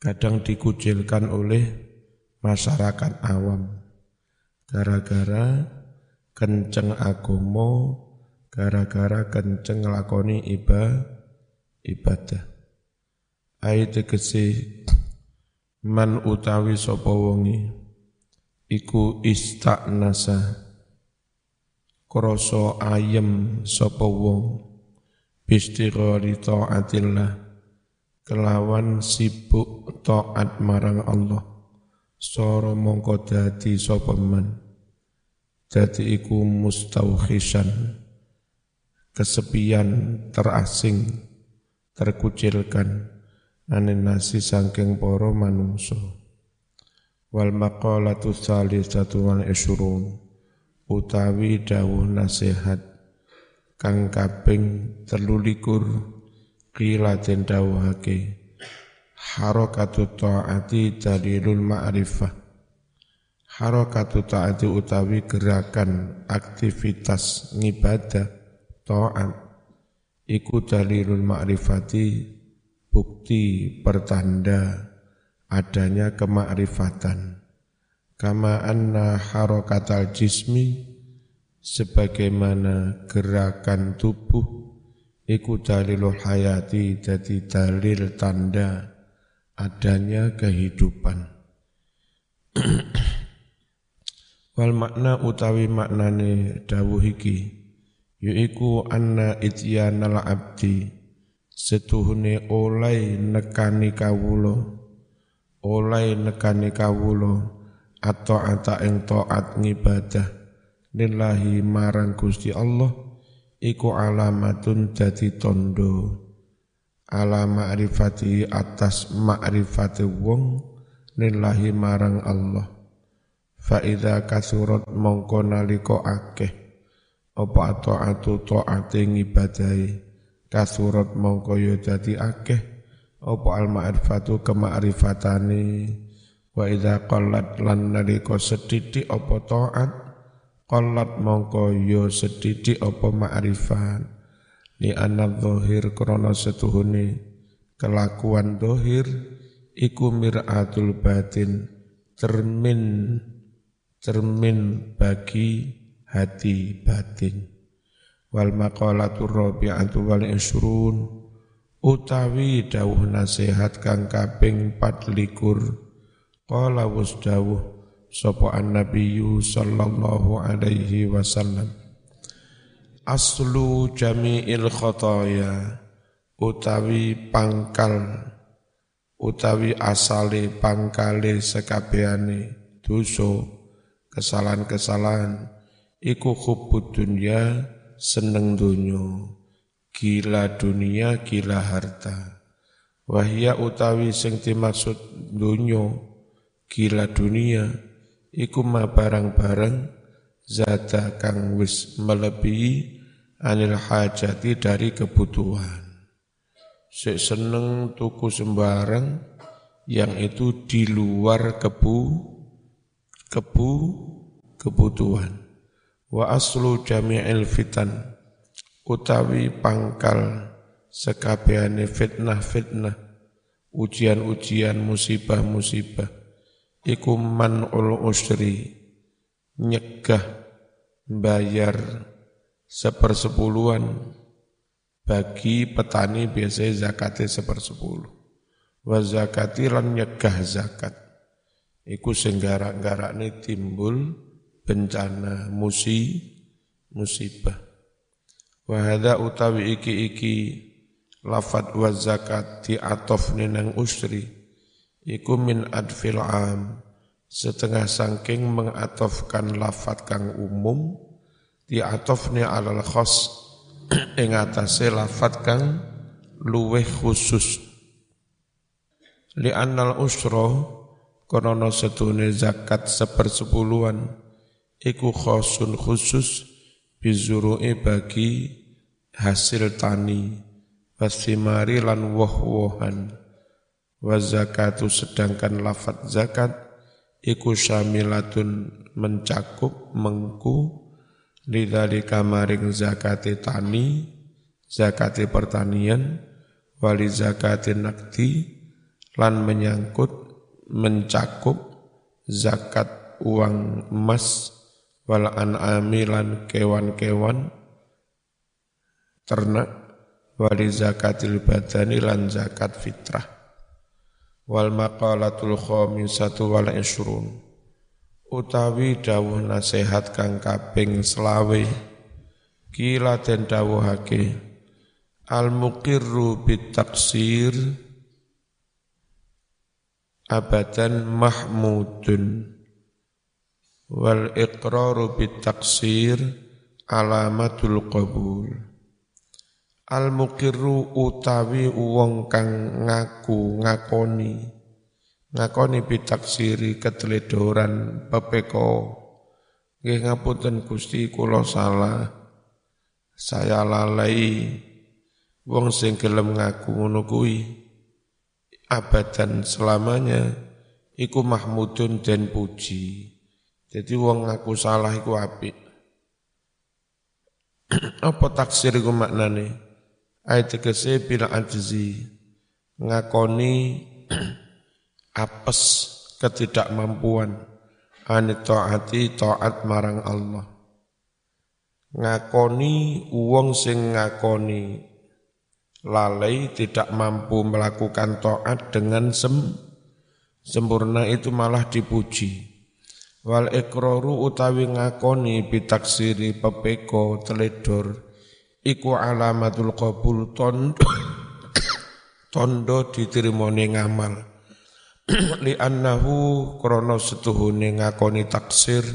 kadang dikucilkan oleh masyarakat awam. Gara-gara kenceng agomo gara-gara kenceng lakoni iba ibadah. Ayat tegese man utawi sapa wonge iku istaknasa krasa ayem sapa wong. Bistighari taatillah kelawan sibuk taat marang Allah. Soro mongko dadi sapa man? Dadi iku mustauhisan kesepian terasing terkucilkan anin nasi sangking poro manungso wal maqalatu salisatu wal isyurun utawi dawuh nasihat kang kaping telulikur Qila den dawuhake harakatu ta'ati dalilul ma'rifah. Harakatu ta'ati utawi gerakan aktivitas ngibadah ta'at. Iku dalilul ma'rifati bukti pertanda adanya kemakrifatan. Kama anna harakatal jismi sebagaimana gerakan tubuh iku dalilul hayati jadi dalil tanda adanya kehidupan. Wal makna utawi maknane dawuh iki yaiku anna ityanal abdi setuhune olai nekani kawulo olai nekani kawulo atau ata ing taat ngibadah lillahi marang Gusti Allah iku alamatun dadi tondo. Ala ma'rifati atas ma'rifati wong lillahi marang Allah. Fa idza kasurat mongko nalika akeh apa taatu taate ngibadahi. Kasurat mongko ya dadi akeh apa al ma'rifatu kema'rifatane wa idza qallat lan nalika sedidik apa taat Qalat mongko yo sedidik apa ma'rifat. Ni anak dohir krono setuhuni Kelakuan dohir Iku mir'atul batin Cermin Cermin bagi hati batin. Wal maqalatu rabi'atu wal isrun Utawi dawuh nasihat kang kaping 4 likur Qala wus dawuh sapa annabiyyu sallallahu alaihi wasallam. Aslu jami'il khataya utawi pangkal utawi asale pangkale sekabehane dosa kesalahan-kesalahan iku hubbud dunya seneng donya gila dunia gila harta. Wahya utawi sing dimaksud donya gila dunia iku ma barang-barang zata kang wis melebihi anil hajati dari kebutuhan. Sik seneng tuku sembarang yang itu di luar kebu kebu kebutuhan. Wa aslu jami'il fitan utawi pangkal sekabehane fitnah-fitnah ujian-ujian musibah-musibah iku man'ul usri nyegah bayar sepersepuluhan. Bagi petani biasanya zakatnya sepersepuluh. Wa zakati lan nyegah zakat. Iku senggara-gara ini timbul bencana musi musibah. Wahada utawi iki-iki lafat wa zakat atof nang usri iku min adfil am. Setengah sangking mengatofkan lafat kang umum diatofnya alal khos ing atase lafat kang luweh khusus. Li annal usra konono setune zakat sepersepuluhan iku khosun khusus bizuru'i bagi hasil tani wasimari lan woh-wohan wa zakatu sedangkan lafat zakat iku syamilatun mencakup mengku lidzalika maring zakati tani zakati pertanian wali zakati nakti lan menyangkut mencakup zakat uang emas wal an'ami lan kewan-kewan ternak wali zakatil badani lan zakat fitrah wal maqalatul khamisatu wal isrun utawi dawuh nasihat kang kaping selawe kila den dawuhake al muqirru bit taksir abadan mahmudun wal iqraru bit taksir alamatul qabul al muqirru utawi wong kang ngaku ngakoni. Ngakoni bitaksiri keteledoran pepeko. Nggih ngapunten Gusti kula salah. Saya lalai. Wong sing gelem ngaku ngono kuwi abadan selamanya iku mahmudun dan puji. Jadi wong ngaku salah iku apik. Apa taksir iku maknane? Ayat tegese bila ajzi ngakoni apes ketidakmampuan ani taati taat marang Allah. Ngakoni wong sing ngakoni lalai tidak mampu melakukan taat dengan sem sempurna itu malah dipuji wal ikraru utawi ngakoni bitaksiri pepeko teledor iku alamatul qabul tondo tondo diterimone ngamal. Li annahu krana setuhune ngakoni taksir.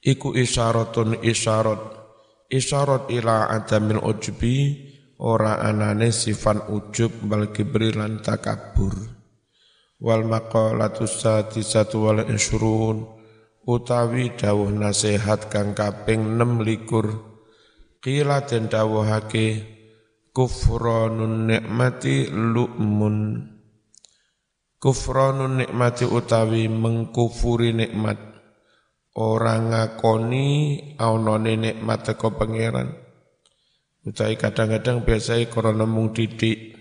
Iku isyaratun isyarat. Isyarat ila adamil ujbi ora anane sifat ujub bal kibri lan takabur. Wal maqalatu sadisatu wal isrun utawi dawuh nasihat kang kaping 6 likur qila den dawuhake kufranun nikmati lu'mun. Kufranun nikmati utawi mengkufuri nikmat. Orang ngakoni aunone nikmat teko pangeran. Utawi kadang-kadang biasa krana mung didik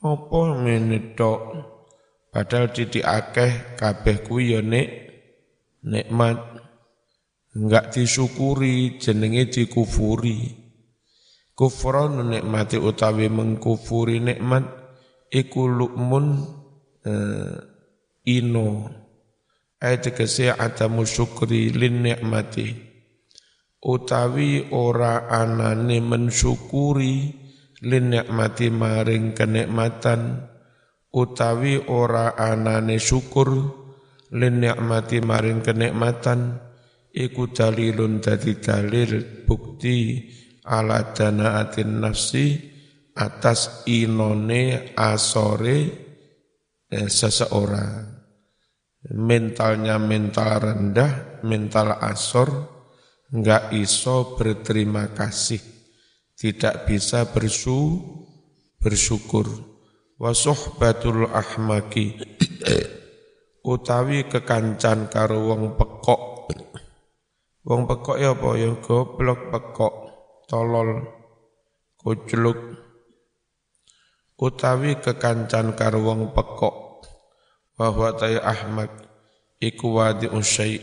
apa menedok Padahal didik akeh kabeh kuwi ya nek nikmat enggak disyukuri jenenge dikufuri. Kufron nikmati utawi mengkufuri nikmat iku lukmun uh, ino. Ayat tegese adamu syukri lin nikmati. Utawi ora anane mensyukuri lin nikmati maring kenikmatan utawi ora anane syukur lin nikmati maring kenikmatan iku dalilun dadi dalil bukti ala danaatin nafsi atas inone asore eh, seseorang. Mentalnya mental rendah mental asor enggak iso berterima kasih tidak bisa bersu bersyukur. Wa suhbatul ahmaki utawi kekancan karo pekok wong pekok ya apa? Ya goblok pekok tolol kucluk utawi kekancan karo wong pekok. Bahwa tayi ahmak iku wadi usai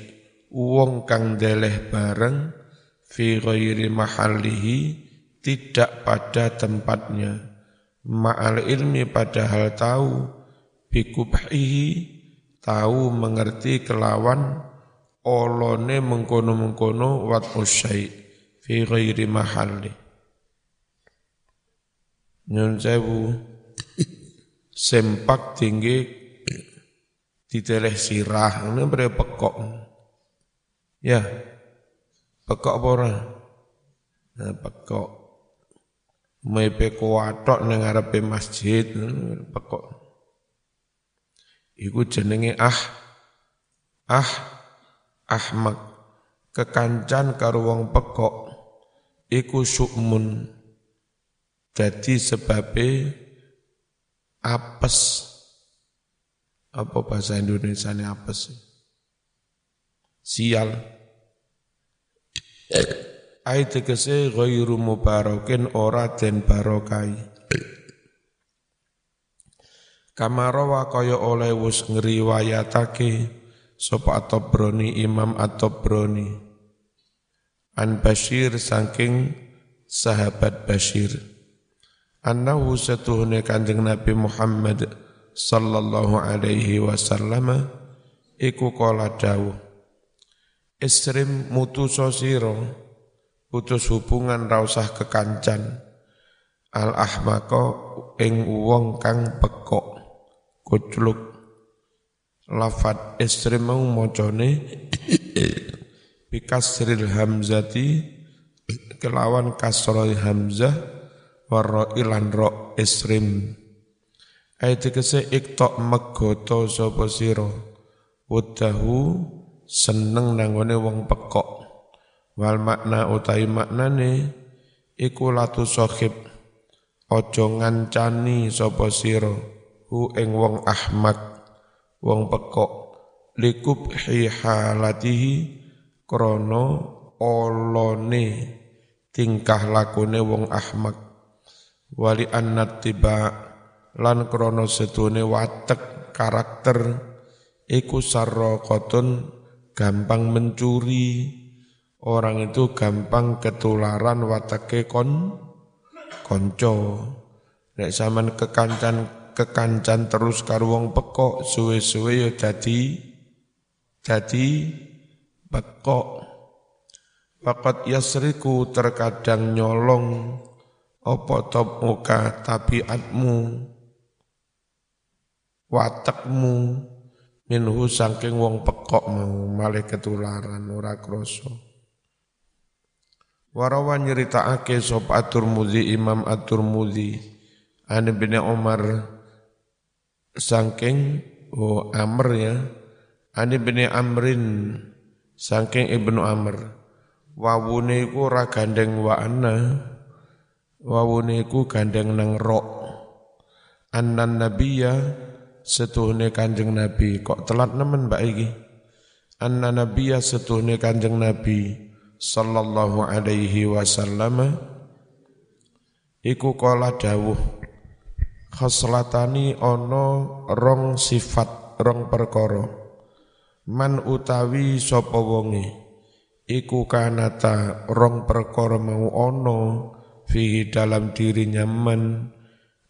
wong kang deleh bareng fi ghairi mahallihi tidak pada tempatnya. Ma'al ilmi padahal tahu bikubhihi tahu mengerti kelawan olone mengkono-mengkono wat usai fi ghairi mahalli. Nyun sewu sempak tinggi diteleh sirah. Ini bre pekok. Ya pekok apa ora? Nah, pekok. Mepe kuatok ning ngarepe masjid pekok. Iku jenenge ah. Ah ahmak kekancan karo wong pekok iku sukmun. Jadi sebabe apes. Apa bahasa Indonesia ini apes sial. Ai tegese ghairu mubarakin ora den barokai. Kamarawa kaya oleh wus ngriwayatake sapa At-Tabrani Imam At-Tabrani. An Bashir saking sahabat Bashir. Annahu satuhune Kanjeng Nabi Muhammad sallallahu alaihi wasallam iku kala dawuh Isrim mutuso sira putus hubungan ra usah kekancan. Al ahmaqo ing wong kang pekok kucluk lafat isrim mau macane bikasril hamzati kelawan kasroh hamzah warra ilan ro isrim. Ayat kese iktok megoto sapa sira? Wadahu seneng nangone wong pekok. Wal makna utai maknane iku latu sohib ojo ngancani sapa sira? Hu ing wong ahmak wong pekok. Likub hi halatihi krono olone tingkah lakune wong ahmak wali annat tiba lan krono sedune watek karakter iku sarraqatun gampang mencuri, orang itu gampang ketularan watake kon konco. Nek zaman kekancan kekancan terus karo wong pekok suwe-suwe ya dadi dadi pekok. Fakat yasriku terkadang nyolong opo top muka tabiatmu watakmu minhu saking wong pekok mau malih ketularan ora krasa Warawan nyeritakake sop At-Tirmidzi Imam At-Tirmidzi An bin Umar saking oh Amr ya An bin Amrin saking Ibnu Amr. Wawune iku ora gandeng wa ana wawune iku gandeng nang rok. Annan nabiyya setuhne kanjeng Nabi. Kok telat nemen mbak iki? Anna nabiyya setuhne kanjeng Nabi sallallahu alaihi wasallam. Iku kala dawuh khoslatani ono rong sifat rong perkara. Man utawi sapa wonge? Iku kanata rong perkara mau ono fihi dalam dirinya man.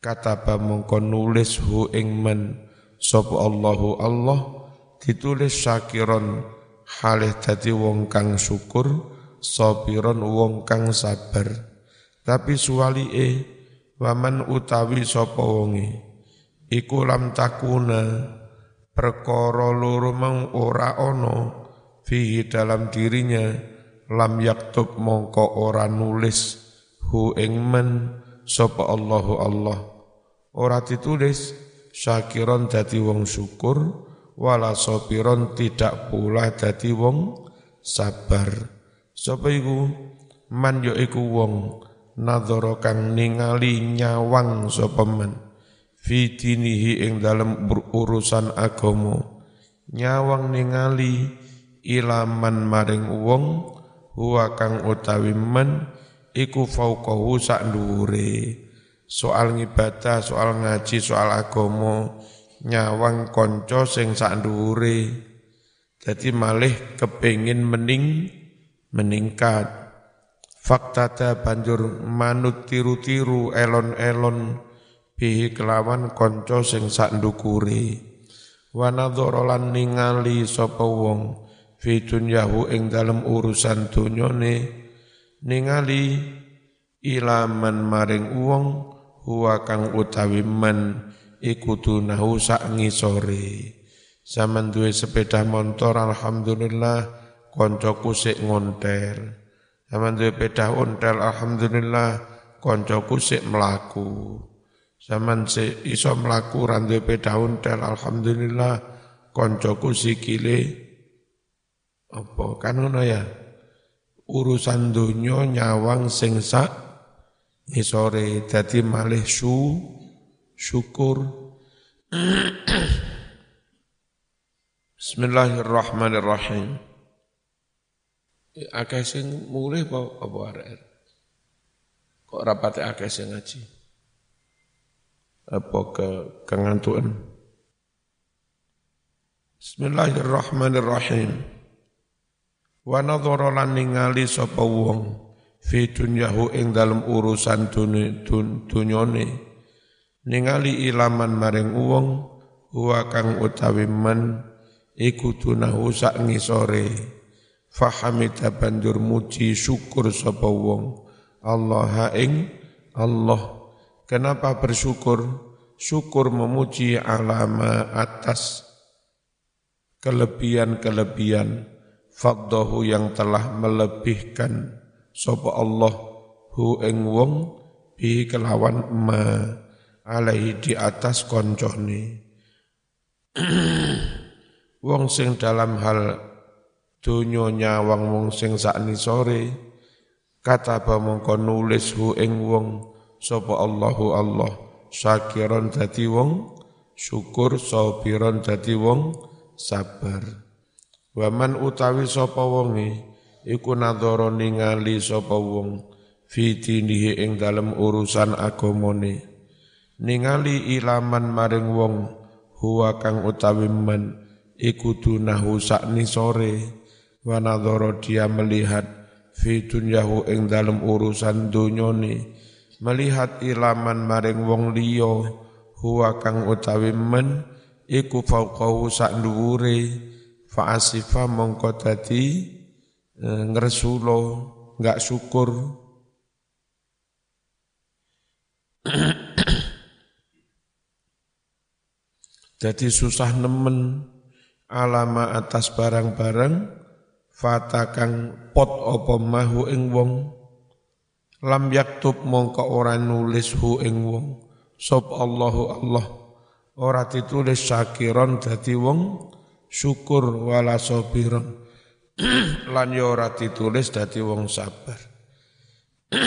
Kataba mongko nulis hu ing men sapa Allahu Allah ditulis syakiron halih dadi wong kang syukur sabiron wong kang sabar. Tapi e waman utawi sapa wonge? Iku lam takuna perkara loro mau ora ana fihi dalam dirinya lam yaktub mongko ora nulis hu ing men sapa Allahu Allah. Ora ditulis syakiron dadi wong syukur wala sopiron tidak pula dadi wong sabar. Sapa iku? Man yo iku wong nadzara kang ningali nyawang sapa man fi dinihi ing dalem urusan agama nyawang ningali ilaman maring wong huwa kang utawi man iku fauqahu sak dhuwure soal ngibadah, soal ngaji, soal agama, nyawang konco sing sak dhuwure. Dadi malih kepingin mening meningkat. Fakta banjur manut tiru-tiru elon-elon bihi kelawan konco sing sak ndukure. Wa lan ningali sapa wong fi dunyahu ing dalem urusan dunyane ningali ilaman maring wong huwa kang utawi man iku dunahu sak ngisore zaman sepeda motor alhamdulillah koncoku sik ngontel zaman duwe sepeda ontel alhamdulillah koncoku sik mlaku. Zaman sik iso mlaku ra duwe sepeda ontel alhamdulillah koncoku sikile apa kan ngono ya? Urusan dunya nyawang sing sak sore dadi malih su syukur. Bismillahirrahmanirrahim Akeh sing mulih apa apa arek Kok rapate akeh sing ngaji apa ke kengantuan. Bismillahirrahmanirrahim. Wa nadhara lan ningali sapa wong fi dunyahu ing dalem urusan dunyane ningali ilaman maring wong huwa kang utawi man iku tunahu sak ngisore fahamita banjur muji syukur sapa wong. Allah ing Allah. Kenapa bersyukur? Syukur memuji alama atas kelebihan-kelebihan faddahu yang telah melebihkan sapa Allah hu ing wong bi kelawan ma alaihi di atas koncone wong sing dalam hal donya nyawang wong sing sakni sore kata mongko nulis hu ing wong sapa Allahu Allah. Syakiron dadi wong syukur sabiron dadi wong sabar. Waman utawi sapa wonge iku nadhara ningali sapa wong fi dinihi ing dalem urusan agamane. Ningali ilaman maring wong huwa kang utawi men iku dunahu sakni sore wa nadhara dia melihat fi dunyahu ing dalem urusan dunyane melihat ilaman maring wong liya huwa kang utawi men iku fauqahu sak dhuwure. Fa'asifa mongko dadi e, ngresulo enggak syukur. Jadi susah nemen alama atas barang-barang fatakang pot opo mahu ing wong? Lam yaktub mongko ora nulis hu ing wong. Sop Allahu Allah. Ora ditulis syakiron dadi wong. Syukur wala sabiran lan yo ora ditulis dadi wong sabar.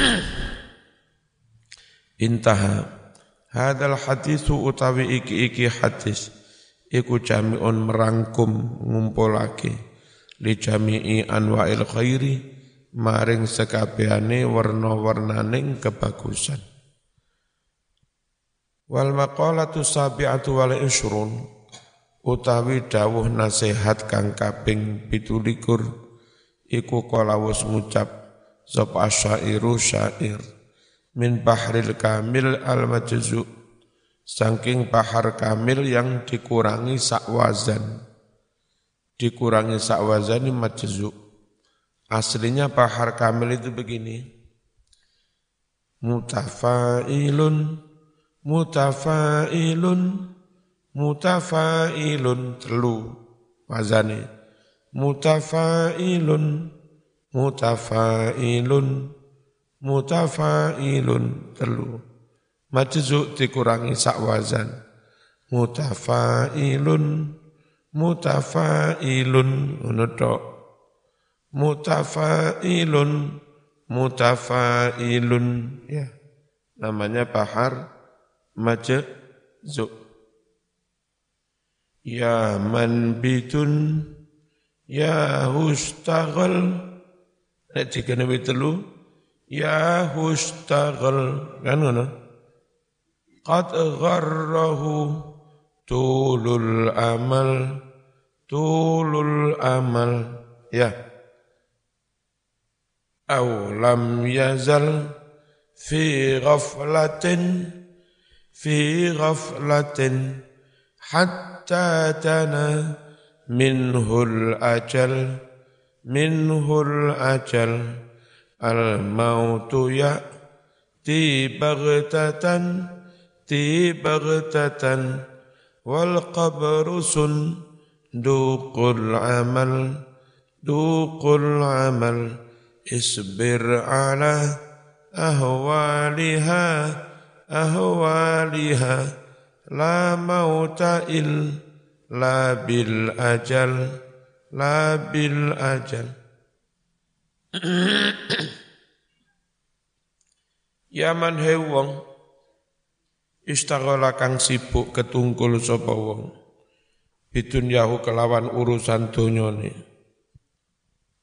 Intaha. Hadal hadisu utawi iki-iki hadis. Iku jami'un merangkum ngumpulake li jami'i anwa'il khairi maring sekabehane warna-warnaning kebagusan. Wal maqalatu sabi'atu wal ishrun utawi dawuh nasihat kang kaping 17 iku kalawus ngucap sapa syairu syair min bahril kamil al majzu saking bahar kamil yang dikurangi sakwazan dikurangi sakwazan majzu aslinya bahar kamil itu begini. Mutafailun mutafailun mutafailun telu wazane mutafailun mutafailun mutafailun telu. Majzu dikurangi sak wazan. Mutafailun mutafailun. Ngono tok. Mutafailun. Mutafailun. Ya. Namanya bahar majzu Ya man bitun Ya hustagal Nek telu. Ya hustagal Kan mana Qad gharrahu Tulul amal طول الأمل يا. أو لم يزل في غفلة في غفلة حتى تنا منه الأجل منه الأجل. الموت يأتي بغتة تي بغتة والقبر سن duqul amal duqul amal isbir ala ahwaliha ahwaliha la mauta il la bil ajal la bil ajal. Yaman hewong wong, kang sibuk ketungkul sapa wong bidun yahu kelawan urusan donyane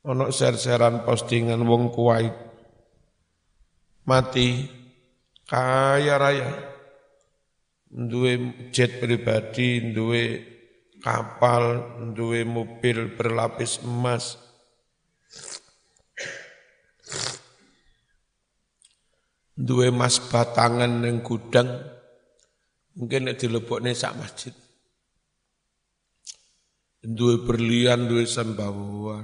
ana ser-seran postingan wong Kuwait mati kaya raya duwe jet pribadi, duwe kapal, duwe mobil berlapis emas. Duwe emas batangan yang gudang, mungkin dilebokne sak masjid. Duwe berlian, duwe sembawa,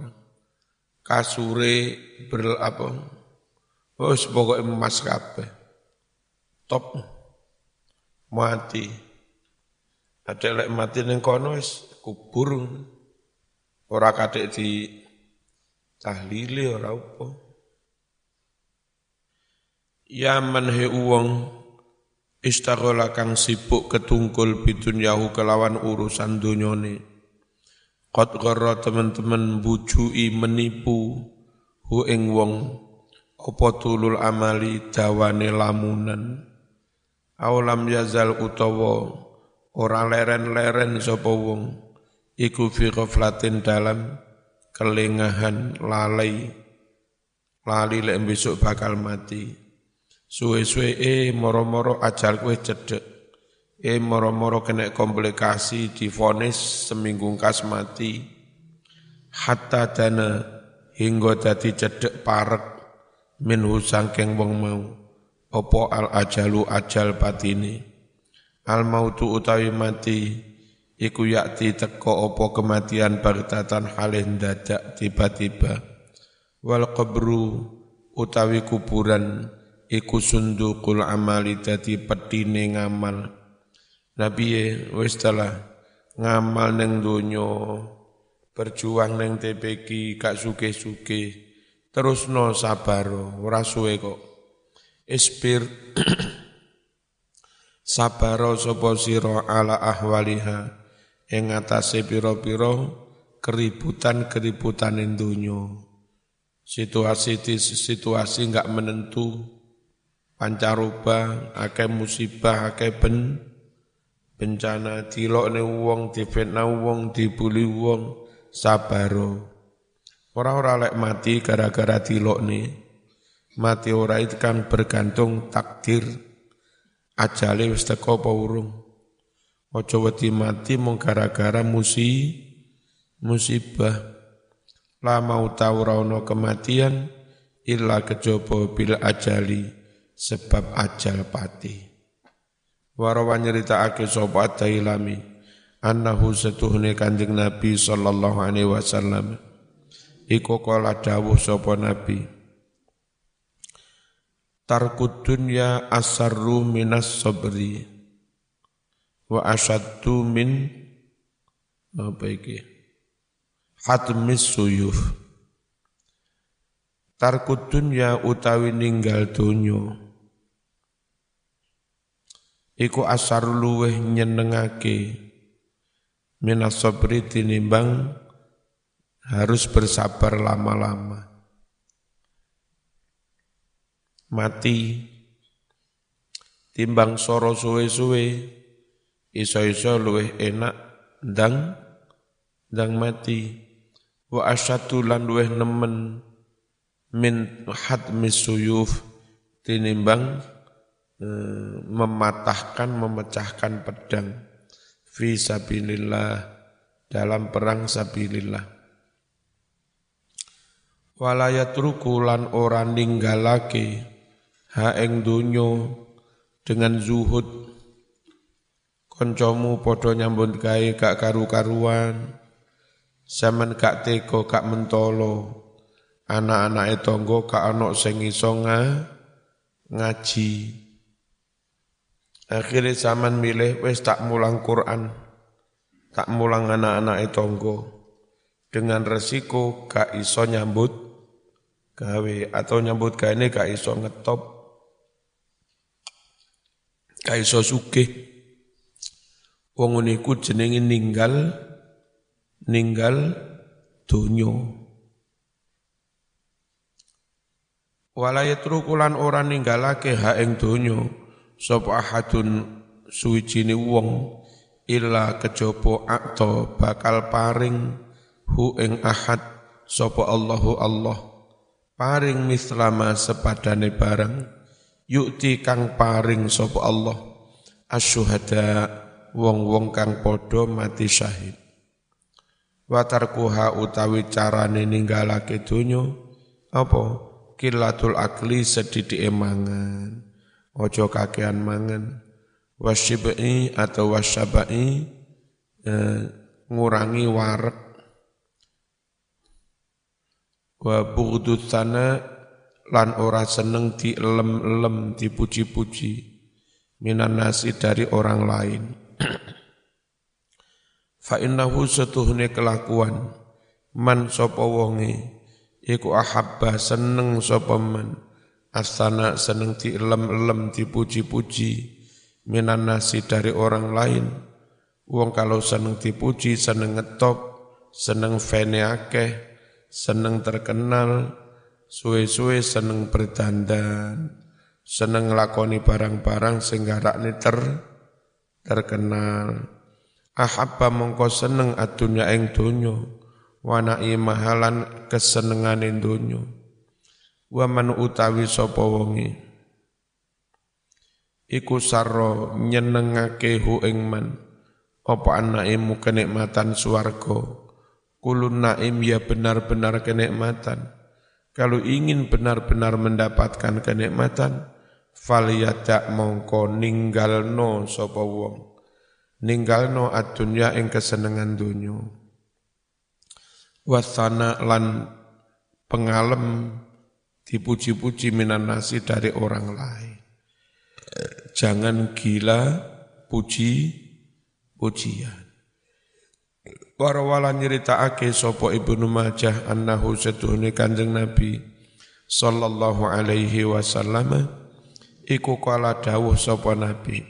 kasure ber apa? Oh, pokoknya emas kabeh. Top mati. Ada lek mati ning kono wis kubur. Ora kadek di tahlili ora apa. Ya manhe uwong istaghala kang sibuk ketungkul yahu kelawan urusan donyane. Qad gharra teman-teman bujui menipu hu ing wong apa tulul amali dawane lamunan. Aulam yazal utawa ora leren-leren sapa wong iku fi ghaflatin dalam kelengahan lalai lali lek besok bakal mati. Suwe-suwe eh moro-moro ajal kowe cedek eh moro-moro kena komplikasi difonis seminggu kas mati. Hatta dana hingga dadi cedek parek min sangkeng wong mau. Opo al ajalu ajal patini al mautu utawi mati iku yakti teko opo kematian bagtatan halih dadak tiba-tiba. Wal qabru utawi kuburan iku sundukul amali dadi petine ngamal nabi wis ngamal neng dunyo berjuang neng TPK gak suke-suke terus no sabaro ora suwe kok Isbir sabaro sapa sira ala ahwaliha ing atase pira-pira keributan-keributan donya. Situasi situasi enggak menentu, pancaroba, akeh musibah, akeh ben bencana dilokne wong, difitnah wong, dibuli wong, sabaro. Ora-ora lek mati gara-gara dilokne. Mati ora itu kan bergantung takdir. Ajale wis teko apa urung? Aja wedi mati mung gara-gara musi musibah. La mau tau ono kematian illa kejaba bil ajali sebab ajal pati warawan nyeritakake sapa Dailami annahu setuhne kanjeng Nabi sallallahu alaihi wasallam. Iku kala dawuh sapa Nabi tarkud dunya asarru minas sabri wa asyaddu min apa iki? Hatmis suyuf. Tarkud dunya utawi ninggal dunyo iku asar luweh nyenengake. Minas sabri tinimbang harus bersabar lama-lama. Mati. Timbang soro suwe-suwe iso-iso luweh enak ndang ndang mati. Wa asyatu lan luweh nemen min hadmis suyuf tinimbang mematahkan memecahkan pedang fi sabilillah dalam perang sabilillah. Walayat rukulan orang ninggalake ha ing dunyo dengan zuhud. Koncomu padha nyambut gawe gak karu-karuan sampean gak teko gak mentolo. Anak-anak tangga gak ana sing iso ngaji akhirnya zaman milih wis tak mulang Quran tak mulang anak-anak tangga dengan resiko gak iso nyambut gawe atau nyambut gawe ini gak iso ngetop kaiso sugih. Wong niku jenenge ninggal ninggal donya. Wala yatrukulan ora ninggalake ha ing donya sapa ahadun suwijine wong illa kejaba akto bakal paring hu ing ahad sapa Allahu Allah. Paring mislama sepadane barang yukti kang paring sapa Allah. Asyuhada wong-wong kang padha mati syahid. Watarkuha utawi carane ninggalake donya apa? Kilatul akli sedidik mangan ojo kakean mangan. Wasyibai atau wasyabai eh, ngurangi warek wa bughdud lan ora seneng dielem-elem dipuji-puji. Minan nasi dari orang lain. Fa innahu setuhne kelakuan. Man sapa wonge iku ahabba seneng sapa man asana seneng dielem-elem dipuji-puji minan nasi dari orang lain. Wong kalau seneng dipuji seneng ngetop seneng fene akeh seneng terkenal suwe-suwe seneng berdandan seneng nglakoni barang-barang sing garakne ter terkenal. Ahabba mongko seneng adunya ing donya wa mahalan kesenengane donya wa man utawi sapa wonge? Iku sarro nyenengake hu ing man. Apa anaimu kenikmatan swarga? Kulun naim ya benar-benar kenikmatan. Kalau ingin benar-benar mendapatkan kenikmatan falyadak mongko ninggalno sapa wong. Ninggalno adunya ing kesenengan dunya wasana lan pengalem dipuji-puji minan nasi dari orang lain. Jangan gila puji pujian. Warawala nyeritakake sapa Ibnu Majah annahu setuhune Kanjeng Nabi sallallahu alaihi wasallam iku kala dawuh sapa Nabi.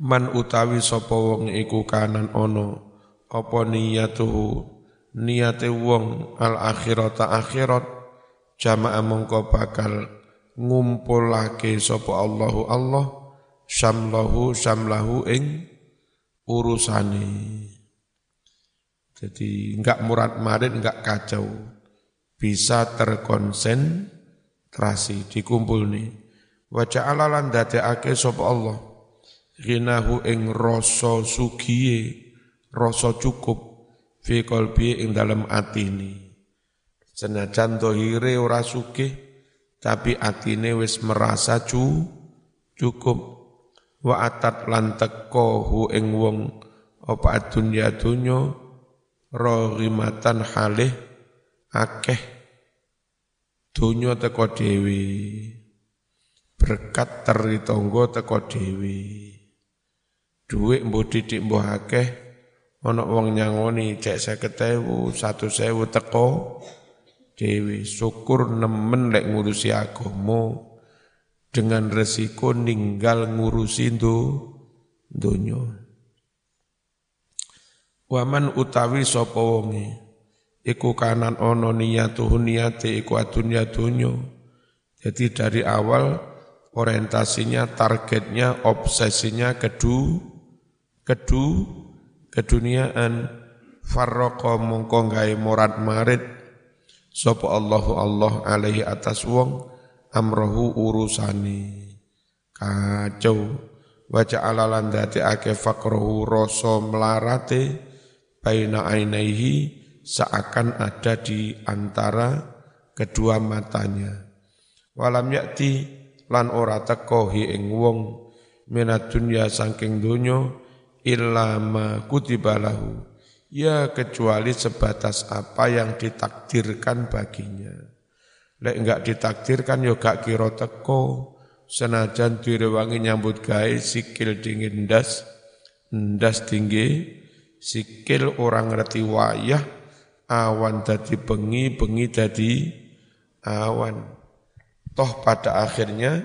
Man utawi sapa wong iku kanan ono apa niyatuhu? Niyate wong al akhirata akhirat jama'a mongko bakal ngumpulake sapa Allahu Allah syamlahu syamlahu ing urusane. Jadi enggak murad marid enggak kacau. Bisa terkonsentrasi dikumpul nih wajah alalan dadekake sapa Allah. Ghinahu ing rasa sugiye rasa cukup fi qalbi ing dalem atine senajan dohire ora sugih tapi atine wis merasa cu cukup. Wa atat lan teko hu ing wong apa dunya dunya rohimatan halih akeh dunya teko dewi berkat teri tonggo teko dewi Duit mbuh didik mbuh akeh ana wong nyangoni cek 50.000 100.000 teko dewi syukur nemen lek ngurusi agama. Dengan resiko ninggal ngurusi do donya Waman utawi sapa wonge? Iku kanan ana niyatuhu niyate iku adunya donya jadi dari awal orientasinya targetnya obsesinya kedu kedu keduniaan. Farraqa mongko gawe murad marid sapa Allahu Allah alaihi atas wong amrohu urusani. Kacau. Waca alalan dati ake fakrohu rasa melarate baina ainaihi seakan ada di antara kedua matanya. Walam yakti lan ora tekohi ing wong minat dunya saking donya illa ma kutibalahu ya kecuali sebatas apa yang ditakdirkan baginya lek enggak ditakdirkan yo gak kira teko senajan direwangi nyambut gawe sikil dingin ndas ndas tinggi sikil orang ngerti wayah awan dadi bengi bengi dadi awan toh pada akhirnya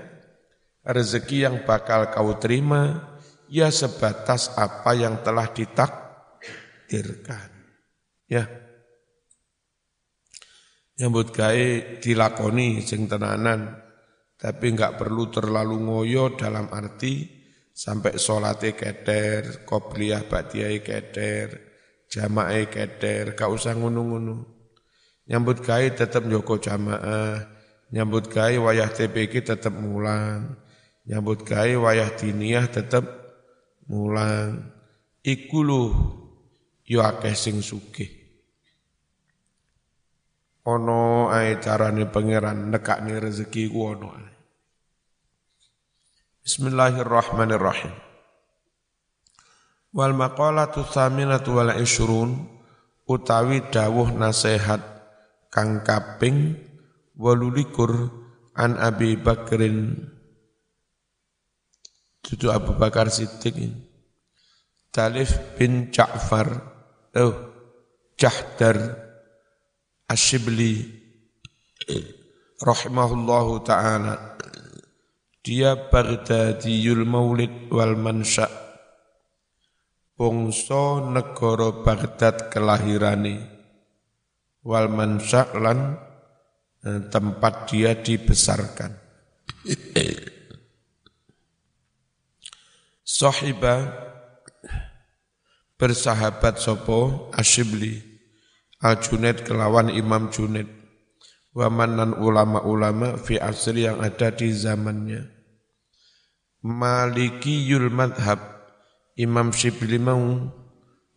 rezeki yang bakal kau terima ya sebatas apa yang telah ditakdirkan. Ya. Nyambut gawe dilakoni sing tenanan, tapi enggak perlu terlalu ngoyo dalam arti sampai sholatnya keder, kopliyah ba'diyah keder, jamaah keder, gak usah ngunu-ngunu. Nyambut gawe tetap joko jamaah, nyambut gawe wayah TPK tetap mulang, nyambut gawe wayah diniyah tetep mulang iku yo akeh sing sugih. Ana ae carane pangeran nekakne rezeki ku ana Bismillahirrahmanirrahim. Wal maqalatu tsaminatu wal ishrun utawi dawuh nasihat kang kaping 18 an Abi Bakrin. Dudu Abu Bakar Siddiq. Talif bin Ja'far, oh, Jahdar Ashibli rahimahullahu taala. Dia Baghdadiyul Maulid wal Mansha. Bongso negara Baghdad kelahirane wal Mansha lan eh, tempat dia dibesarkan. Sahiba bersahabat sopo Asyibli Al Junaid kelawan Imam Junaid. Wamanan ulama-ulama fi asri yang ada di zamannya. Maliki yul madhab Imam Syibli mau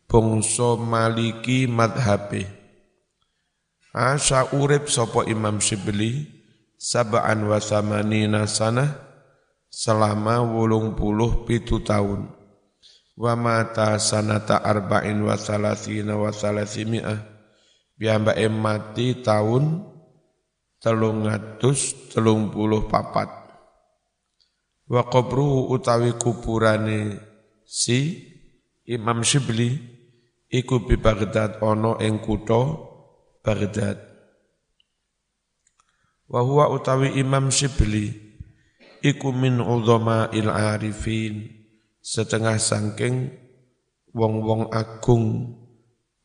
bongso maliki madhabe. Asa urip sopo Imam Syibli sab'an wa samanina sanah selama wolung puluh pitu tahun. Wa mata sanata arba'in wa salasina wa salasimi'ah. Biamba mati tahun telung atus telung puluh papat. Wa qabruhu utawi kuburane si Imam Shibli iku bi Baghdad ono ing kutha Baghdad. Wa huwa utawi Imam Shibli iku min udhama il arifin setengah sangking wong-wong agung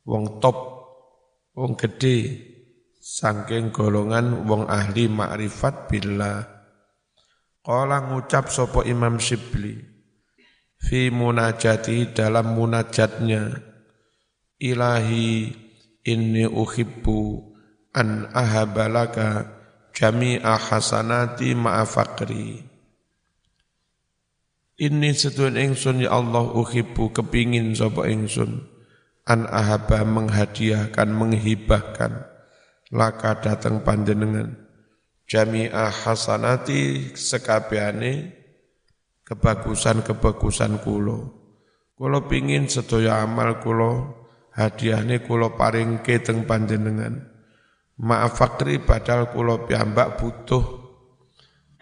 wong top wong gede sangking golongan wong ahli makrifat billah Kala ngucap sopo Imam Shibli fi munajati dalam munajatnya ilahi inni uhibbu an ahabalaka jami'a hasanati ma'a fakri. Ini setun ingsun ya Allah uhibbu kepingin sapa ingsun. An ahaba menghadiahkan menghibahkan. Laka datang panjenengan. Jami'a hasanati sekabehane kebagusan-kebagusan kulo. Kulo pingin sedaya amal kulo hadiahne kulo paringke teng panjenengan. Maaf fakri padahal kulo piyambak butuh.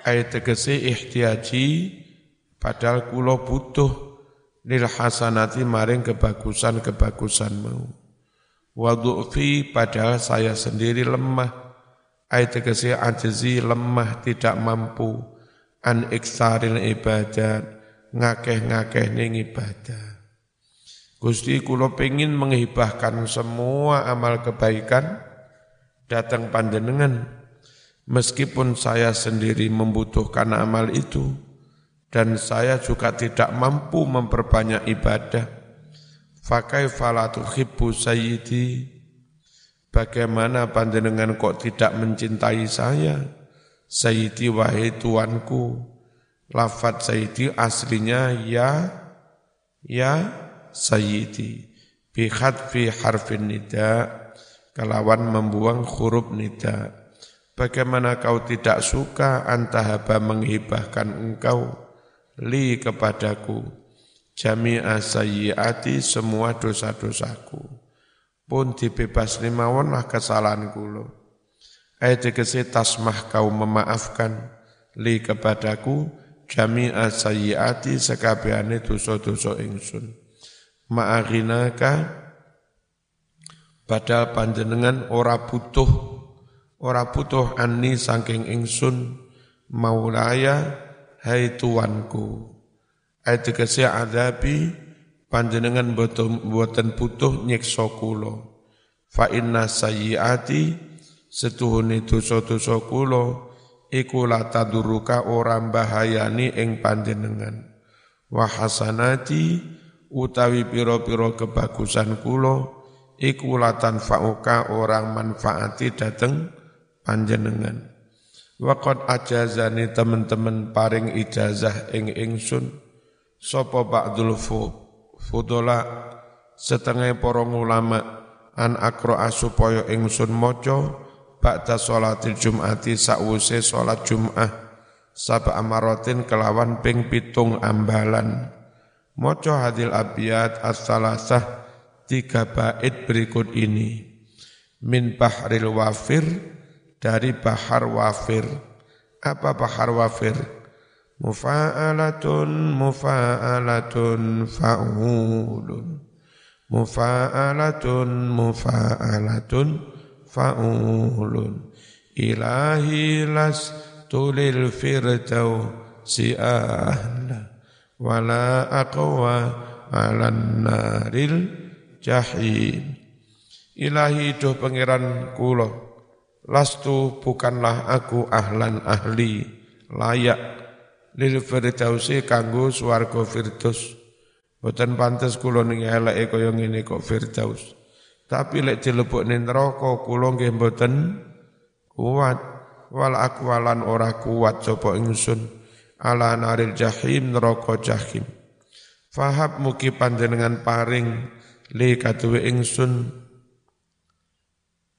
Ayat tegese ihtiyaji padahal kulo butuh lil hasanati maring kebagusan-kebagusan mau. Wadu'fi padahal saya sendiri lemah. Ayat tegese ajizi lemah tidak mampu an iksaril ibadat ngakeh-ngakeh ning ibadah. Gusti kulo pengen menghibahkan semua amal kebaikan datang panjenengan meskipun saya sendiri membutuhkan amal itu dan saya juga tidak mampu memperbanyak ibadah. Fakai falatu hibbu sayyidi. Bagaimana panjenengan kok tidak mencintai saya? Sayyidi wahai tuanku. Lafat sayyidi aslinya ya ya sayyidi. Bi fi harfin nida' kelawan membuang huruf nida. Bagaimana kau tidak suka antahaba menghibahkan engkau li kepadaku jami'a sayyiati semua dosa-dosaku pun dibebas limawon kesalahan kulo. Ayat kese tasmah kau memaafkan li kepadaku jami'a sayyiati sekabehane dosa-dosa ingsun. Ma'aghinaka Padahal panjenengan ora butuh ora butuh ani saking ingsun maulaya hai tuanku. Ayat tegese adabi panjenengan boten butuh nyiksa kula. Fa inna sayyiati setuhune dosa-dosa kula iku la taduruka ora bahayani ing panjenengan. Wa hasanati utawi pira-pira kebagusan kula iku fa'uka orang manfaati dateng panjenengan Waqad ajazani teman-teman paring ijazah ing ingsun sapa ba'dul fudula setengah para ulama an akra supaya ingsun maca ba'da sholatil jum'ati sakwuse salat Jum'ah sab amaratin kelawan ping pitung ambalan. Maca hadil abiyat as-salasah tiga bait berikut ini. Min bahril wafir dari bahar wafir. Apa bahar wafir? Mufa'alatun, mufa'alatun, fa'ulun. Mufa'alatun, mufa'alatun, fa'ulun. Ilahi las tulil firdaw si ahla. Wala aqwa ala naril jahim. Ilahi doh pangeran kulo Lastu bukanlah aku ahlan ahli layak lil firdausi kanggo swarga firdaus. Boten pantes kula ning eleke kaya ngene kok firdaus. Tapi lek dilebok ning neraka kula nggih mboten kuat. Wal akwalan ora kuat sapa ingsun ala naril jahim neraka jahim. Fahab mugi panjenengan paring li kaduwe ingsun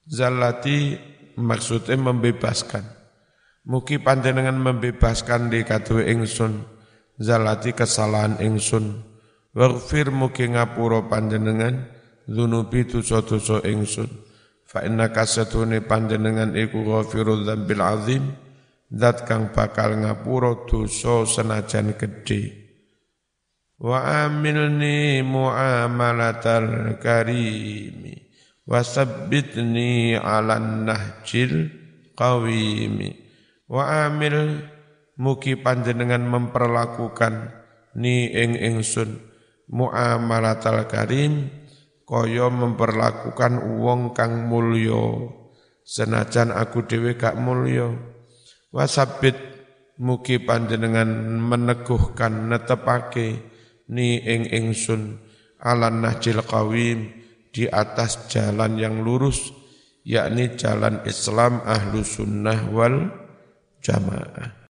zallati maksudnya membebaskan. Mugi panjenengan membebaskan di katu ingsun, zalati kesalahan ingsun. Waghfir mugi ngapura panjenengan, dunubi dosa-dosa ingsun. Fa inna kasatune panjenengan iku ghafirul dzambil azim, zat kang bakal ngapura dosa senajan gedhe. Wa amilni muamalatal karimi wasabbitni ala nahjil qawimi. Wa amil mugi panjenengan memperlakukan ni ing ingsun muamalatal karim kaya memperlakukan wong kang mulya. Senajan aku dhewe gak mulya. Wasabbit mugi panjenengan meneguhkan netepake ni ing ingsun ala nahjil qawim di atas jalan yang lurus yakni jalan Islam ahlu sunnah wal jamaah